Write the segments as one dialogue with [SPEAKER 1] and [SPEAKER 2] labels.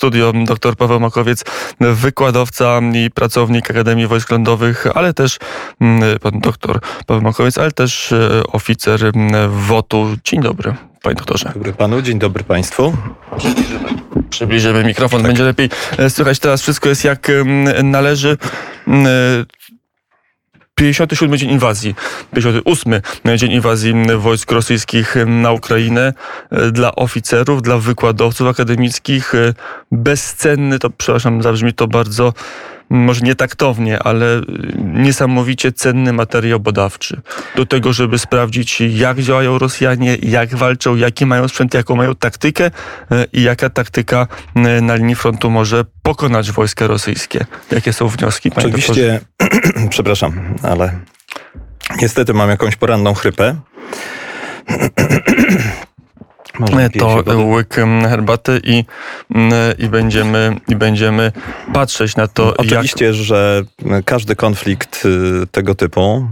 [SPEAKER 1] studio dr Paweł Makowiec, wykładowca i pracownik Akademii Wojsk Lądowych, ale też mm, pan doktor Paweł Makowiec, ale też e, oficer mm, WOT-u. Dzień dobry, panie doktorze.
[SPEAKER 2] Dzień dobry panu, dzień dobry państwu.
[SPEAKER 1] Przybliżymy mikrofon, tak. będzie lepiej e, słychać teraz. Wszystko jest jak mm, należy. 57 dzień inwazji, 58 dzień inwazji wojsk rosyjskich na Ukrainę dla oficerów, dla wykładowców akademickich bezcenny, to przepraszam, zabrzmi to bardzo może nie taktownie, ale niesamowicie cenny materiał badawczy do tego, żeby sprawdzić, jak działają Rosjanie, jak walczą, jaki mają sprzęt, jaką mają taktykę e, i jaka taktyka e, na linii frontu może pokonać wojska rosyjskie. Jakie są wnioski,
[SPEAKER 2] panie Oczywiście, przepraszam, ale niestety mam jakąś poranną chrypę.
[SPEAKER 1] to łyk herbaty i, i, będziemy, i będziemy patrzeć na to.
[SPEAKER 2] Oczywiście, jak... że każdy konflikt y, tego typu,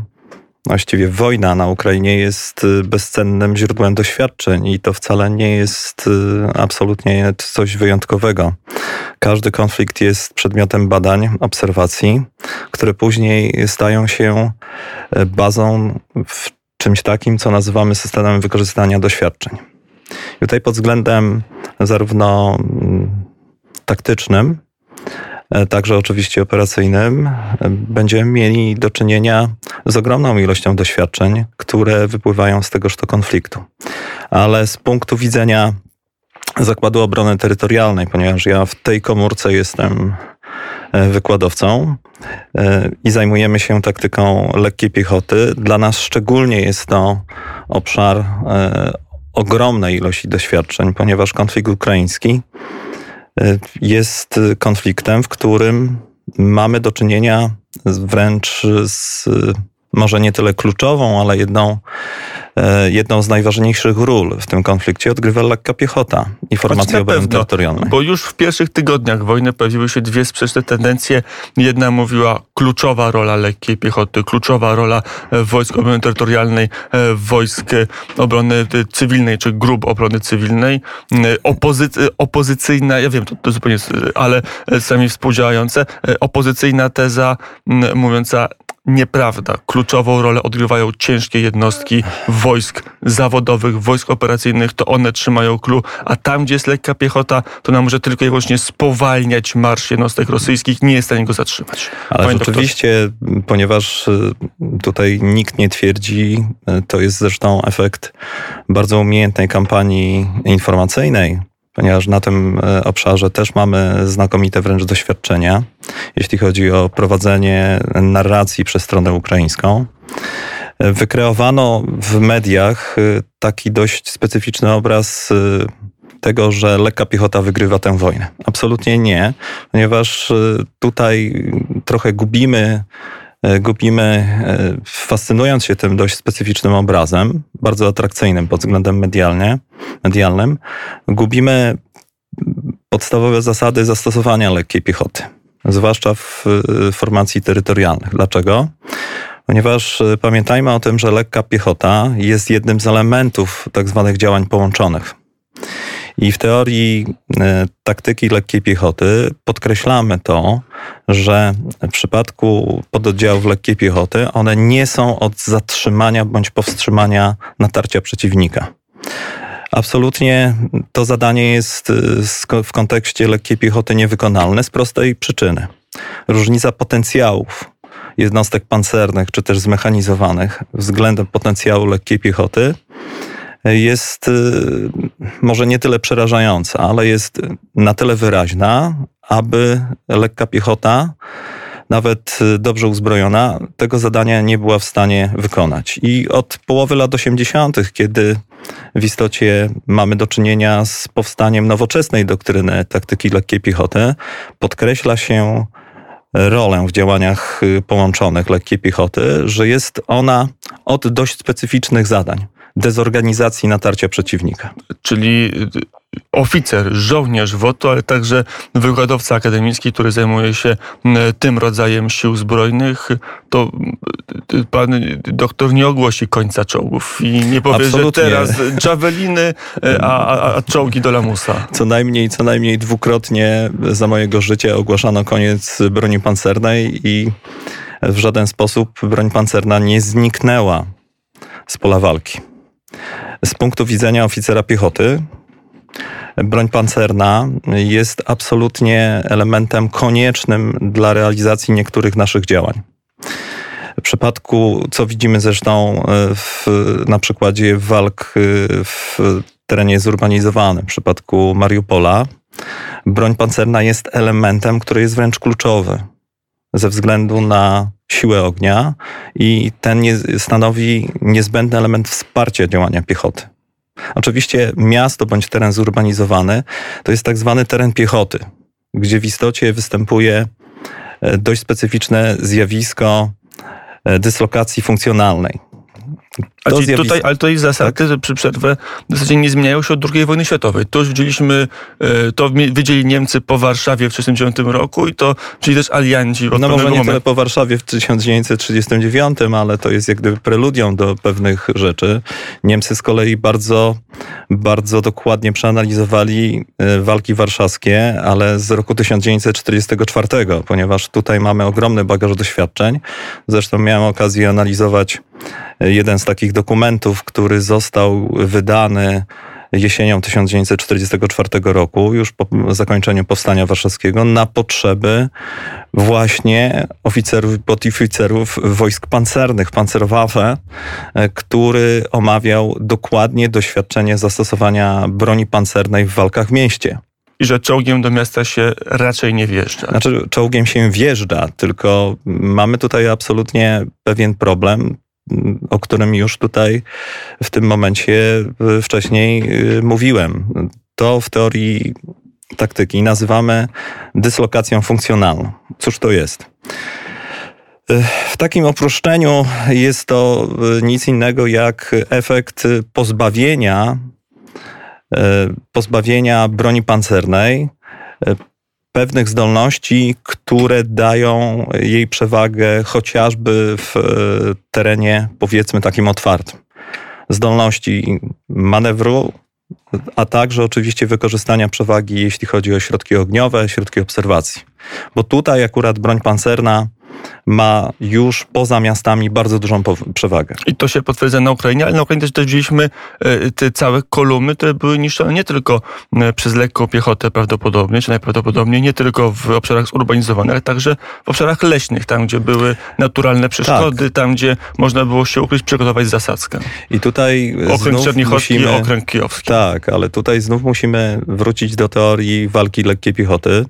[SPEAKER 2] właściwie wojna na Ukrainie jest y, bezcennym źródłem doświadczeń i to wcale nie jest y, absolutnie coś wyjątkowego. Każdy konflikt jest przedmiotem badań, obserwacji, które później stają się bazą w czymś takim, co nazywamy systemem wykorzystania doświadczeń. I tutaj pod względem zarówno mm, taktycznym, e, także oczywiście operacyjnym, e, będziemy mieli do czynienia z ogromną ilością doświadczeń, które wypływają z tegoż to konfliktu. Ale z punktu widzenia Zakładu Obrony Terytorialnej, ponieważ ja w tej komórce jestem e, wykładowcą i zajmujemy się taktyką lekkiej piechoty. Dla nas szczególnie jest to obszar ogromnej ilości doświadczeń, ponieważ konflikt ukraiński y, jest konfliktem, w którym mamy do czynienia wręcz z może nie tyle kluczową, ale jedną jedną z najważniejszych ról w tym konflikcie odgrywa lekka piechota i formacje obrony terytorialnej.
[SPEAKER 1] Bo już w pierwszych tygodniach wojny pojawiły się dwie sprzeczne tendencje. Jedna mówiła kluczowa rola lekkiej piechoty, kluczowa rola e, wojsk obrony terytorialnej, e, wojsk obrony cywilnej, czy grup obrony cywilnej. Opozy- opozycyjna, ja wiem, to, to zupełnie, ale sami współdziałające, opozycyjna teza mówiąca nieprawda. Kluczową rolę odgrywają ciężkie jednostki wojsk zawodowych, wojsk operacyjnych. To one trzymają klu, a tam, gdzie jest lekka piechota, to nam może tylko i wyłącznie spowalniać marsz jednostek rosyjskich. Nie jest w stanie go zatrzymać.
[SPEAKER 2] Ale Panie rzeczywiście, doktorze. ponieważ y, tutaj nikt nie twierdzi, y, to jest zresztą efekt bardzo umiejętnej kampanii informacyjnej, ponieważ na tym e, obszarze też mamy znakomite wręcz doświadczenia, jeśli chodzi o prowadzenie narracji przez stronę ukraińską. E, wykreowano w mediach e, taki dość specyficzny obraz tego, że lekka piechota wygrywa tę wojnę. Absolutnie nie, ponieważ tutaj trochę gubimy gubimy, e, fascynując się tym dość specyficznym obrazem, bardzo atrakcyjnym pod względem medialnie, medialnym, gubimy podstawowe zasady zastosowania lekkiej piechoty, zwłaszcza w formacji terytorialnych. Dlaczego? Ponieważ e, pamiętajmy o tym, że lekka piechota jest jednym z elementów tak zwanych działań połączonych. I w teorii e, taktyki lekkiej piechoty podkreślamy to, że w przypadku pododdziałów lekkiej piechoty one nie są od zatrzymania bądź powstrzymania natarcia przeciwnika. Absolutnie to zadanie jest e, w kontekście lekkiej piechoty niewykonalne z prostej przyczyny. Różnica potencjałów jednostek pancernych czy też zmechanizowanych względem potencjału lekkiej piechoty jest y, może nie tyle przerażająca, ale jest na tyle wyraźna, aby lekka piechota, nawet y, dobrze uzbrojona, tego zadania nie była w stanie wykonać. I od połowy lat 80., kiedy w istocie mamy do czynienia z powstaniem nowoczesnej doktryny taktyki lekkiej piechoty, podkreśla się rolę w działaniach y, połączonych lekkiej piechoty, że jest ona od dość specyficznych zadań dezorganizacji natarcia przeciwnika.
[SPEAKER 1] Czyli oficer, żołnierz WOTO, ale także wykładowca akademicki, który zajmuje się tym rodzajem sił zbrojnych, to pan doktor nie ogłosi końca czołgów i nie powie, Absolutnie. że teraz javeliny, e, a, a, a czołgi do lamusa.
[SPEAKER 2] Co najmniej, co najmniej dwukrotnie za mojego życia ogłaszano koniec broni pancernej i w żaden sposób broń pancerna nie zniknęła z pola walki. Z punktu widzenia oficera piechoty, broń pancerna jest absolutnie elementem koniecznym dla realizacji niektórych naszych działań. W przypadku, co widzimy zresztą e, w, na przykładzie walk e, w terenie zurbanizowanym, w przypadku Mariupola, broń pancerna jest elementem, który jest wręcz kluczowy ze względu na siłę ognia i ten nie, stanowi niezbędny element wsparcia działania piechoty. Oczywiście miasto bądź teren zurbanizowany to jest tak zwany teren piechoty, gdzie w istocie występuje e, dość specyficzne zjawisko e, dyslokacji funkcjonalnej.
[SPEAKER 1] Ale, zjawisk... tutaj, ale tutaj zasady tak? przy przerwę w zasadzie nie zmieniają się od II wojny światowej. To już widzieliśmy, e, to widzieli Niemcy po Warszawie w 1939 roku i to czyli też alianci
[SPEAKER 2] od No może nie momentu. tyle po Warszawie w 1939, ale to jest jak gdyby preludium do pewnych rzeczy. Niemcy z kolei bardzo, bardzo dokładnie przeanalizowali e, walki warszawskie, ale z roku 1944, ponieważ tutaj mamy ogromny bagaż doświadczeń. Zresztą miałem okazję analizować jeden z takich dokumentów, który został wydany jesienią 1944 roku, już po zakończeniu powstania warszawskiego, na potrzeby właśnie oficerów i podoficerów wojsk pancernych, Panzerwaffe, który omawiał dokładnie doświadczenie zastosowania broni pancernej w walkach w mieście
[SPEAKER 1] i że czołgiem do miasta się raczej nie wjeżdża.
[SPEAKER 2] Znaczy, czołgiem się wjeżdża, tylko mamy tutaj absolutnie pewien problem o którym już tutaj w tym momencie e, wcześniej e, mówiłem. To w teorii taktyki nazywamy dyslokacją funkcjonalną. Cóż to jest? E, w takim oproszczeniu jest to nic innego jak efekt pozbawienia, pozbawienia broni pancernej pewnych zdolności, które dają jej przewagę chociażby w e, terenie, powiedzmy, takim otwartym. Zdolności manewru, a także oczywiście wykorzystania przewagi, jeśli chodzi o środki ogniowe, środki obserwacji. Bo tutaj akurat broń pancerna ma już poza miastami bardzo dużą przewagę.
[SPEAKER 1] I to się potwierdza na Ukrainie, ale na Ukrainie też, też widzieliśmy e, te całe kolumny, które były niszczone nie tylko e, przez lekką piechotę prawdopodobnie, czy najprawdopodobniej nie tylko w obszarach zurbanizowanych, ale także w obszarach leśnych, tam gdzie były naturalne przeszkody, tak. tam gdzie można było się ukryć, przygotować zasadzkę.
[SPEAKER 2] I tutaj
[SPEAKER 1] Okręg Czernichowski, musimy, okręg kijowski.
[SPEAKER 2] Tak, ale tutaj znów musimy wrócić do teorii walki lekkiej piechoty,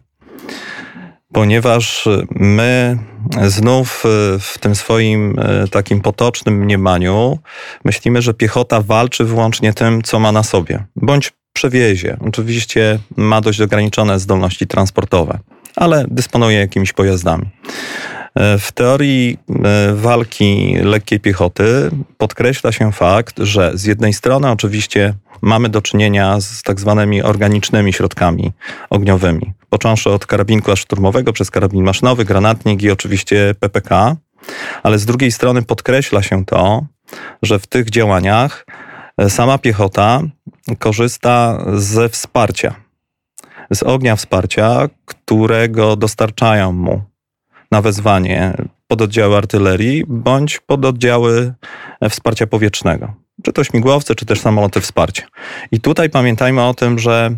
[SPEAKER 2] ponieważ my znów e, w tym swoim e, takim potocznym mniemaniu myślimy, że piechota walczy wyłącznie tym, co ma na sobie, bądź przewiezie. Oczywiście ma dość ograniczone zdolności transportowe, ale dysponuje jakimiś pojazdami. E, w teorii walki lekkiej piechoty podkreśla się fakt, że z jednej strony oczywiście mamy do czynienia z tak zwanymi organicznymi środkami ogniowymi począwszy od karabinku szturmowego, przez karabin maszynowy, granatnik i oczywiście PPK. Ale z drugiej strony podkreśla się to, że w tych działaniach e, sama piechota korzysta ze wsparcia, z ognia wsparcia, którego dostarczają mu na wezwanie pododdziały artylerii bądź pododdziały wsparcia powietrznego. Czy to śmigłowce, czy też samoloty wsparcia. I tutaj pamiętajmy o tym, że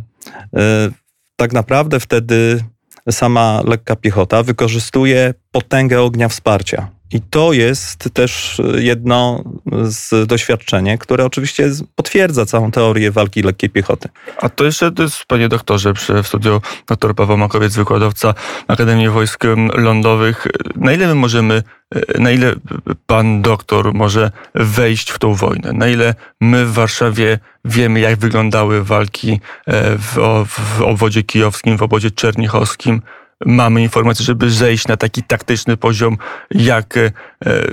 [SPEAKER 2] e, tak naprawdę wtedy sama lekka piechota wykorzystuje potęgę ognia wsparcia. I to jest też jedno z doświadczeń, które oczywiście potwierdza całą teorię walki lekkiej piechoty.
[SPEAKER 1] A to jeszcze, to jest, panie doktorze, przy, w studiu dr Paweł Makowiec, wykładowca Akademii Wojsk Lądowych. Na ile my możemy, na ile pan doktor może wejść w tą wojnę? Na ile my w Warszawie wiemy, jak wyglądały walki e, w, w obwodzie kijowskim, w obozie czernichowskim? Mamy informacje, żeby zejść na taki taktyczny poziom, jak e,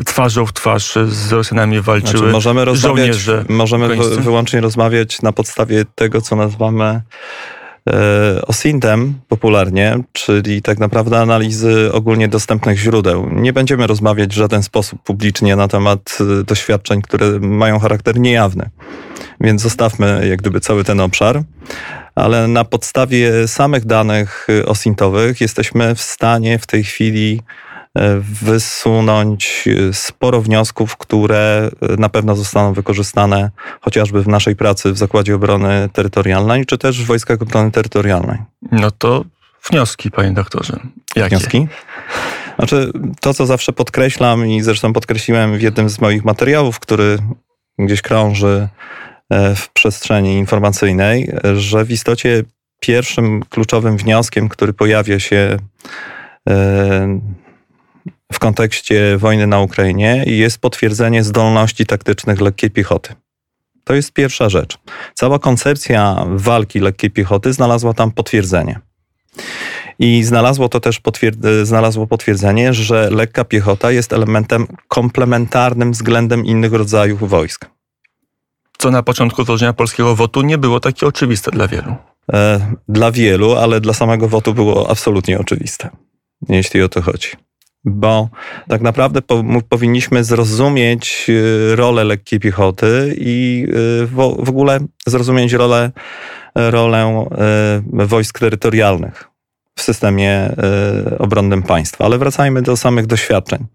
[SPEAKER 1] twarzą w twarz z Rosjanami walczyły znaczy, możemy rozmawiać, żołnierze.
[SPEAKER 2] Możemy wyłącznie rozmawiać na podstawie tego, co nazywamy E, OSINT-em popularnie, czyli tak naprawdę analizy ogólnie dostępnych źródeł. Nie będziemy rozmawiać w żaden sposób publicznie na temat e, doświadczeń, które mają charakter niejawny. Więc zostawmy jak gdyby cały ten obszar. Ale na podstawie samych danych e, osintowych jesteśmy w stanie w tej chwili wysunąć sporo wniosków, które na pewno zostaną wykorzystane chociażby w naszej pracy w Zakładzie Obrony Terytorialnej, czy też w Wojskach Obrony Terytorialnej.
[SPEAKER 1] No to wnioski, panie doktorze.
[SPEAKER 2] Jakie? Wnioski? Znaczy, to co zawsze podkreślam i zresztą podkreśliłem w jednym z moich materiałów, który gdzieś krąży e, w przestrzeni informacyjnej, że w istocie pierwszym kluczowym wnioskiem, który pojawia się e, w kontekście wojny na Ukrainie jest potwierdzenie zdolności taktycznych lekkiej piechoty. To jest pierwsza rzecz. Cała koncepcja walki lekkiej piechoty znalazła tam potwierdzenie. I znalazło to też potwierd- znalazło potwierdzenie, że lekka piechota jest elementem komplementarnym względem innych rodzajów wojsk.
[SPEAKER 1] Co na początku tworzenia polskiego WOT-u nie było takie oczywiste dla wielu.
[SPEAKER 2] E, dla wielu, ale dla samego WOT-u było absolutnie oczywiste, jeśli o to chodzi bo tak naprawdę po, powinniśmy zrozumieć y, rolę lekkiej piechoty i y, w, w ogóle zrozumieć rolę, rolę wojsk terytorialnych w systemie obronnym państwa. Ale wracajmy do samych doświadczeń.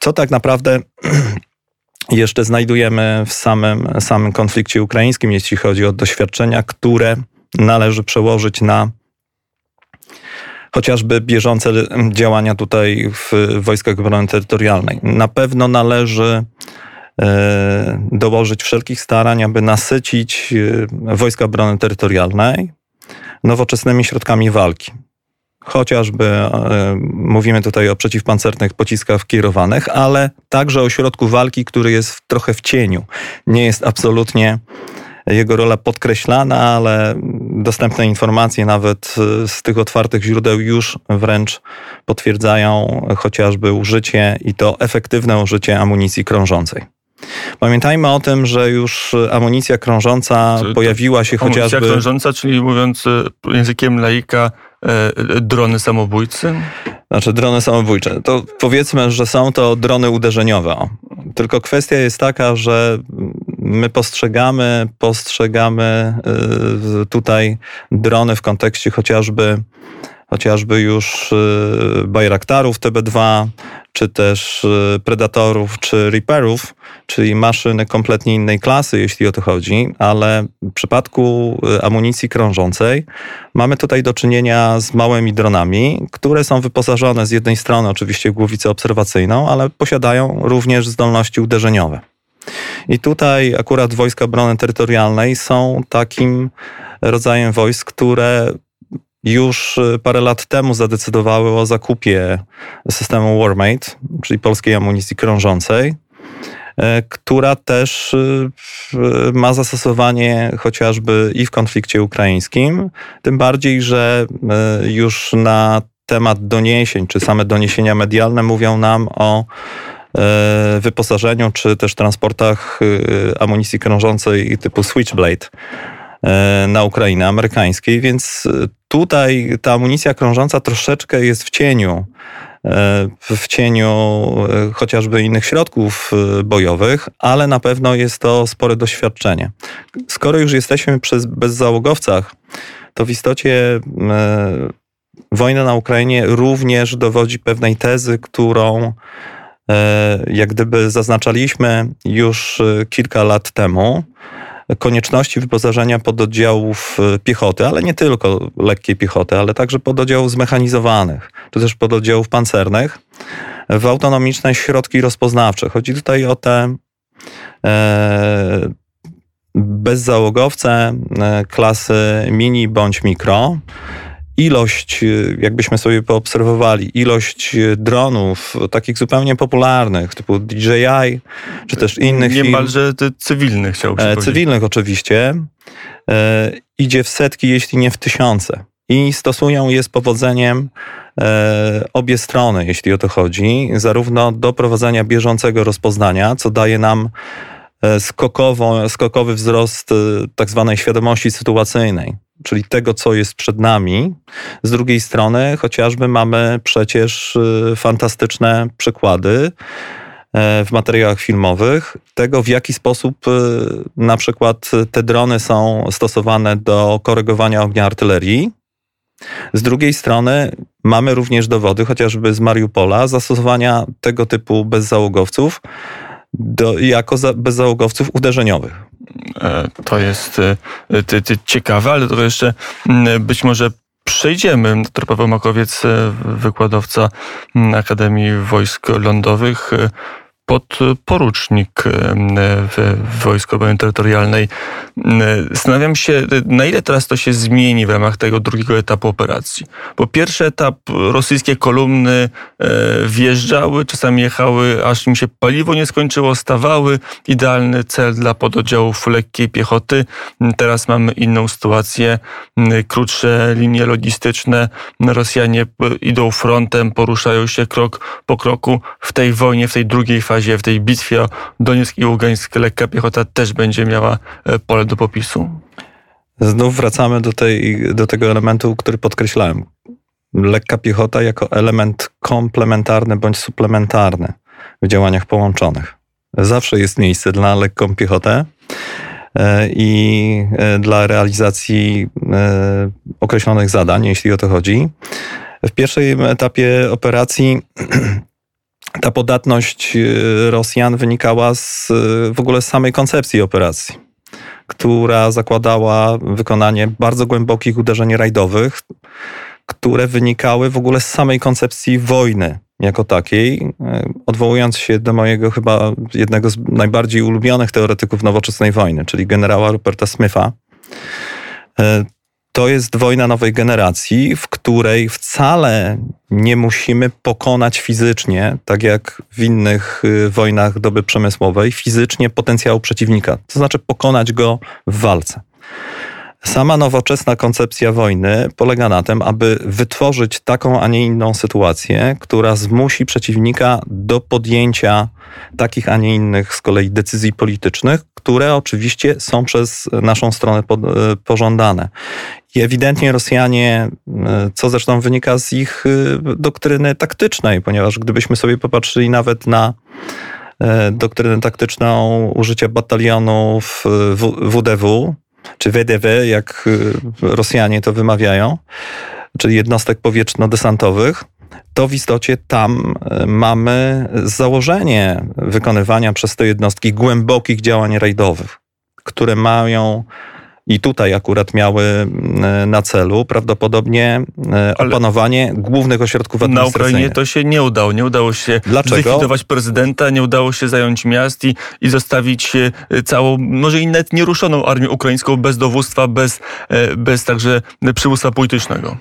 [SPEAKER 2] Co tak naprawdę jeszcze znajdujemy w samym, samym konflikcie ukraińskim, jeśli chodzi o doświadczenia, które należy przełożyć na chociażby bieżące działania tutaj w Wojskach Obrony Terytorialnej. Na pewno należy e, dołożyć wszelkich starań, aby nasycić e, Wojska Obrony Terytorialnej nowoczesnymi środkami walki. Chociażby e, mówimy tutaj o przeciwpancernych pociskach kierowanych, ale także o środku walki, który jest trochę w cieniu. Nie jest absolutnie jego rola podkreślana, ale dostępne informacje nawet z tych otwartych źródeł już wręcz potwierdzają chociażby użycie i to efektywne użycie amunicji krążącej. Pamiętajmy o tym, że już amunicja krążąca pojawiła się amunicja chociażby...
[SPEAKER 1] Amunicja krążąca, czyli mówiąc e, językiem laika, e, drony samobójcy?
[SPEAKER 2] Znaczy drony samobójcze. To powiedzmy, że są to drony uderzeniowe. Tylko kwestia jest taka, że my postrzegamy, postrzegamy y, tutaj drony w kontekście chociażby chociażby już y, Bayraktarów TB2, czy też y, Predatorów, czy Reaperów, czyli maszyny kompletnie innej klasy, jeśli o to chodzi, ale w przypadku amunicji krążącej mamy tutaj do czynienia z małymi dronami, które są wyposażone z jednej strony oczywiście w głowicę obserwacyjną, ale posiadają również zdolności uderzeniowe. I tutaj akurat wojska obrony terytorialnej są takim rodzajem wojsk, które już parę lat temu zadecydowały o zakupie systemu Warmate, czyli polskiej amunicji krążącej, e, która też e, ma zastosowanie chociażby i w konflikcie ukraińskim, tym bardziej, że e, już na temat doniesień, czy same doniesienia medialne mówią nam o E, wyposażeniu, czy też transportach e, amunicji krążącej typu Switchblade na Ukrainę amerykańskiej, więc tutaj ta amunicja krążąca troszeczkę jest w cieniu w cieniu chociażby innych środków bojowych, ale na pewno jest to spore doświadczenie. Skoro już jesteśmy przy bezzałogowcach, to w istocie wojna na Ukrainie również dowodzi pewnej tezy, którą E, jak gdyby zaznaczaliśmy już e, kilka lat temu konieczności wyposażenia pododdziałów e, piechoty, ale nie tylko lekkiej piechoty, ale także pododdziałów zmechanizowanych, czy też pododdziałów pancernych w autonomiczne środki rozpoznawcze. Chodzi tutaj o te bezzałogowce klasy mini bądź mikro, ilość, y, jakbyśmy sobie poobserwowali, ilość y, dronów takich zupełnie popularnych, typu DJI, czy też innych
[SPEAKER 1] Niemalże cywilnych chciałbym
[SPEAKER 2] e, Cywilnych oczywiście. E, idzie w setki, jeśli nie w tysiące. i stosują je z powodzeniem e, obie strony, jeśli o to chodzi, zarówno do prowadzenia bieżącego rozpoznania, co daje nam skokowo, skokowy wzrost tak zwanej świadomości sytuacyjnej, czyli tego, co jest przed nami. Z drugiej strony, chociażby mamy przecież fantastyczne przykłady w materiałach filmowych tego, w jaki sposób na przykład te drony są stosowane do korygowania ognia artylerii z drugiej strony mamy również dowody, chociażby z Mariupola, zastosowania tego typu bezzałogowców do, jako za, bezzałogowców uderzeniowych.
[SPEAKER 1] E, to jest e, ciekawe, ale to jeszcze być może przejdziemy. Dr Paweł Makowiec, e, wykładowca Akademii Wojsk Lądowych, podporucznik w Wojsku Obrony Terytorialnej. Zastanawiam się, na ile teraz to się zmieni w ramach tego drugiego etapu operacji. Bo pierwszy etap rosyjskie kolumny e, wjeżdżały, czasami jechały, aż im się paliwo nie skończyło, stawały. Idealny cel dla pododdziałów lekkiej piechoty. Teraz mamy inną sytuację, krótsze linie logistyczne. Rosjanie idą frontem, poruszają się krok po kroku. W tej wojnie, w tej drugiej fazie fazie, w tej bitwie o Donieck i Ługańsk, lekka piechota też będzie miała e, pole do popisu?
[SPEAKER 2] Znów wracamy do, tej, do tego elementu, który podkreślałem. Lekka piechota jako element komplementarny bądź suplementarny w działaniach połączonych. Zawsze jest miejsce dla lekką piechotę e, i e, dla realizacji określonych zadań, jeśli o to chodzi. W pierwszym etapie operacji ta podatność y, Rosjan wynikała z w ogóle z samej koncepcji operacji, która zakładała wykonanie bardzo głębokich uderzeń rajdowych, które wynikały w ogóle z samej koncepcji wojny jako takiej. Y, odwołując się do mojego chyba jednego z najbardziej ulubionych teoretyków nowoczesnej wojny, czyli generała Ruperta Smitha, y, to jest wojna nowej generacji, w której wcale nie musimy pokonać fizycznie, tak jak w innych y, wojnach doby przemysłowej, fizycznie potencjału przeciwnika, to znaczy pokonać go w walce. Sama nowoczesna koncepcja wojny polega na tym, aby wytworzyć taką, a nie inną sytuację, która zmusi przeciwnika do podjęcia takich, a nie innych z kolei decyzji politycznych, które oczywiście są przez naszą stronę e, pożądane. I ewidentnie Rosjanie, e, co zresztą wynika z ich e, doktryny taktycznej, ponieważ gdybyśmy sobie popatrzyli nawet na doktrynę taktyczną użycia batalionów WDW, czy WDW, jak Rosjanie to wymawiają, czyli jednostek powietrzno-desantowych, to w istocie tam e, mamy założenie wykonywania przez te jednostki głębokich działań rajdowych, które mają i tutaj akurat miały mm, na celu prawdopodobnie e, opanowanie Ale głównych ośrodków administracyjnych.
[SPEAKER 1] Na Ukrainie to się nie udało. Nie udało się Dlaczego? zlikwidować prezydenta, nie udało się zająć miast i, i zostawić e, całą, może i nawet nieruszoną armię ukraińską bez dowództwa, bez, e, bez także przywództwa politycznego.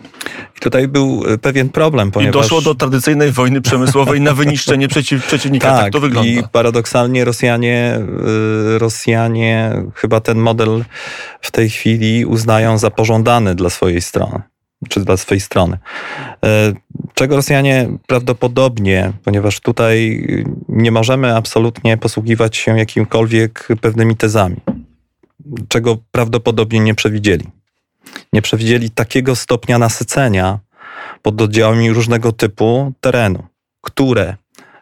[SPEAKER 2] I tutaj był pewien problem, ponieważ...
[SPEAKER 1] I doszło do tradycyjnej wojny przemysłowej na wyniszczenie przeciw, przeciwnika. Tak, tak to wygląda.
[SPEAKER 2] I paradoksalnie Rosjanie, Rosjanie chyba ten model w tej chwili uznają za pożądany dla swojej strony, czy dla swojej strony. E, czego Rosjanie prawdopodobnie, ponieważ tutaj nie możemy absolutnie posługiwać się jakimkolwiek pewnymi tezami, czego prawdopodobnie nie przewidzieli. Nie przewidzieli takiego stopnia nasycenia pod oddziałami różnego typu terenu, które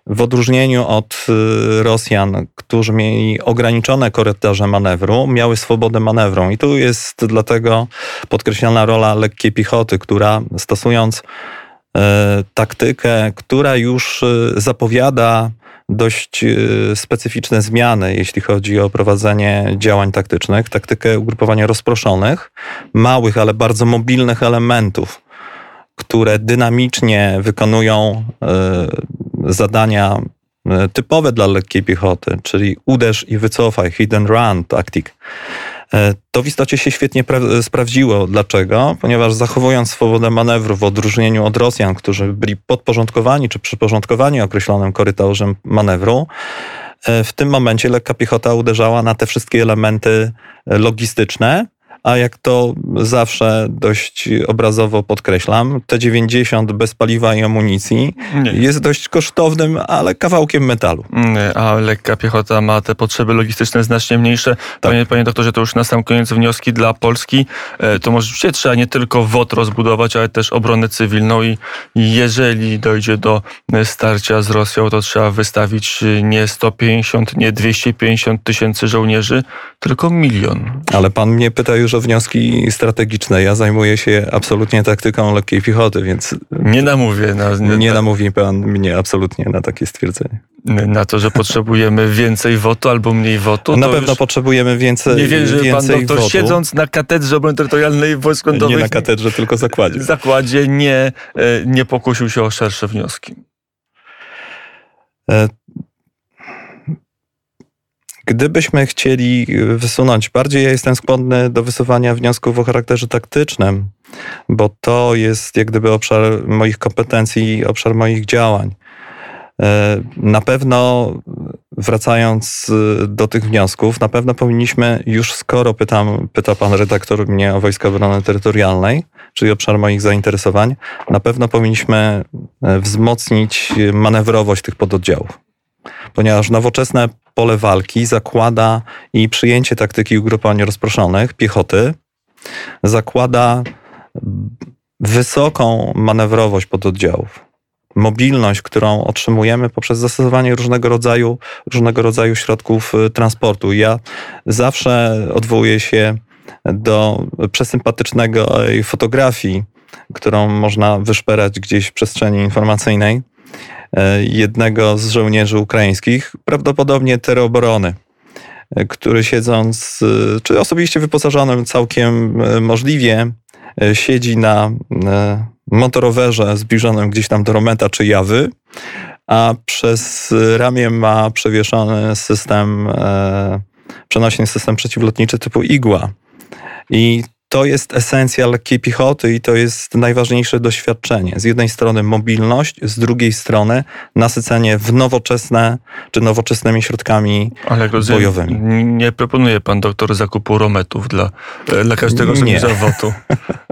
[SPEAKER 2] w odróżnieniu od y, Rosjan, którzy mieli ograniczone korytarze manewru, miały swobodę manewru. I tu jest dlatego podkreślana rola lekkiej piechoty, która stosując e, taktykę, która już y, zapowiada dość y, specyficzne zmiany, jeśli chodzi o prowadzenie działań taktycznych, taktykę ugrupowania rozproszonych, małych, ale bardzo mobilnych elementów, które dynamicznie wykonują zadania e, typowe dla lekkiej piechoty, czyli uderz i wycofaj, hit and run taktik, e, to w istocie się świetnie sprawdziło. Dlaczego? Ponieważ zachowując swobodę manewru w odróżnieniu od Rosjan, którzy byli podporządkowani czy przyporządkowani określonym korytarzem manewru, e, w tym momencie lekka piechota uderzała na te wszystkie elementy logistyczne, a jak to zawsze dość obrazowo podkreślam, T-90 bez paliwa i amunicji Nie. jest dość kosztownym, ale kawałkiem metalu.
[SPEAKER 1] A lekka piechota ma te potrzeby logistyczne znacznie mniejsze. Tak. Panie, panie doktorze, to już na sam koniec wnioski dla Polski. E, to może trzeba nie tylko WOT rozbudować, ale też obronę cywilną i jeżeli dojdzie do starcia z Rosją, to trzeba wystawić nie 150, nie 250 tysięcy żołnierzy, tylko milion.
[SPEAKER 2] Ale pan mnie pyta już o wnioski strategiczne. Ja zajmuję się absolutnie taktyką lekkiej piechoty, więc...
[SPEAKER 1] Nie namówię. Na,
[SPEAKER 2] nie, nie namówi pan mnie absolutnie na takie stwierdzenie.
[SPEAKER 1] Na to, że potrzebujemy więcej wotu albo mniej wotu.
[SPEAKER 2] Na pewno potrzebujemy więcej Nie wiem, że pan doktor wotu.
[SPEAKER 1] siedząc na katedrze obrony terytorialnej wojsk lądowych...
[SPEAKER 2] Nie na katedrze, tylko zakładzie.
[SPEAKER 1] Zakładzie nie, e, nie pokusił się o szersze wnioski.
[SPEAKER 2] Gdybyśmy chcieli wysunąć bardziej, ja jestem skłonny do wysuwania wniosków o charakterze taktycznym, bo to jest jak gdyby obszar moich kompetencji, obszar moich działań. E, na pewno, wracając do tych wniosków, na pewno powinniśmy już skoro pytam, pyta pan redaktor mnie o Wojska Obrony Terytorialnej, czyli obszar moich zainteresowań, na pewno powinniśmy wzmocnić manewrowość tych pododdziałów. Ponieważ nowoczesne pole walki zakłada i przyjęcie taktyki ugrupowań rozproszonych, piechoty, zakłada wysoką manewrowość pododdziałów. Mobilność, którą otrzymujemy poprzez zastosowanie różnego rodzaju, różnego rodzaju środków y, transportu. Ja zawsze odwołuję się do przesympatycznego fotografii, którą można wyszperać gdzieś w przestrzeni informacyjnej, jednego z żołnierzy ukraińskich, prawdopodobnie terobrony, e, który siedząc, e, czy osobiście wyposażonym całkiem możliwie, siedzi na motorowerze zbliżonym gdzieś tam do Rometa czy Jawy, a przez ramię ma przewieszony system, przenośny system przeciwlotniczy typu Igła. I to jest esencja lekkiej piechoty i to jest najważniejsze doświadczenie. Z jednej strony mobilność, z drugiej strony nasycenie w nowoczesne czy nowoczesnymi środkami Ale jak rozumiem, bojowymi.
[SPEAKER 1] Nie proponuje pan doktor zakupu rometów dla, dla każdego żołnierza wotu.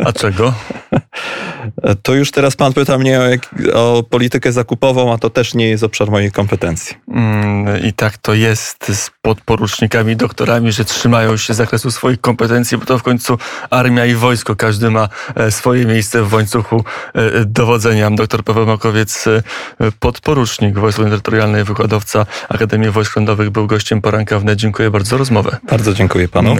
[SPEAKER 1] A czego?
[SPEAKER 2] To już teraz pan pyta mnie o, jak, o, politykę zakupową, a to też nie jest obszar mojej kompetencji.
[SPEAKER 1] Mm, I tak to jest z podporucznikami, doktorami, że trzymają się zakresu swoich kompetencji, bo to w końcu armia i wojsko, każdy ma e, swoje miejsce w łańcuchu e, dowodzenia. Doktor Paweł Makowiec, e, podporucznik Wojsk Terytorialnej, wykładowca Akademii Wojsk Lądowych, był gościem poranka wnet. Dziękuję bardzo za rozmowę.
[SPEAKER 2] Bardzo dziękuję panu.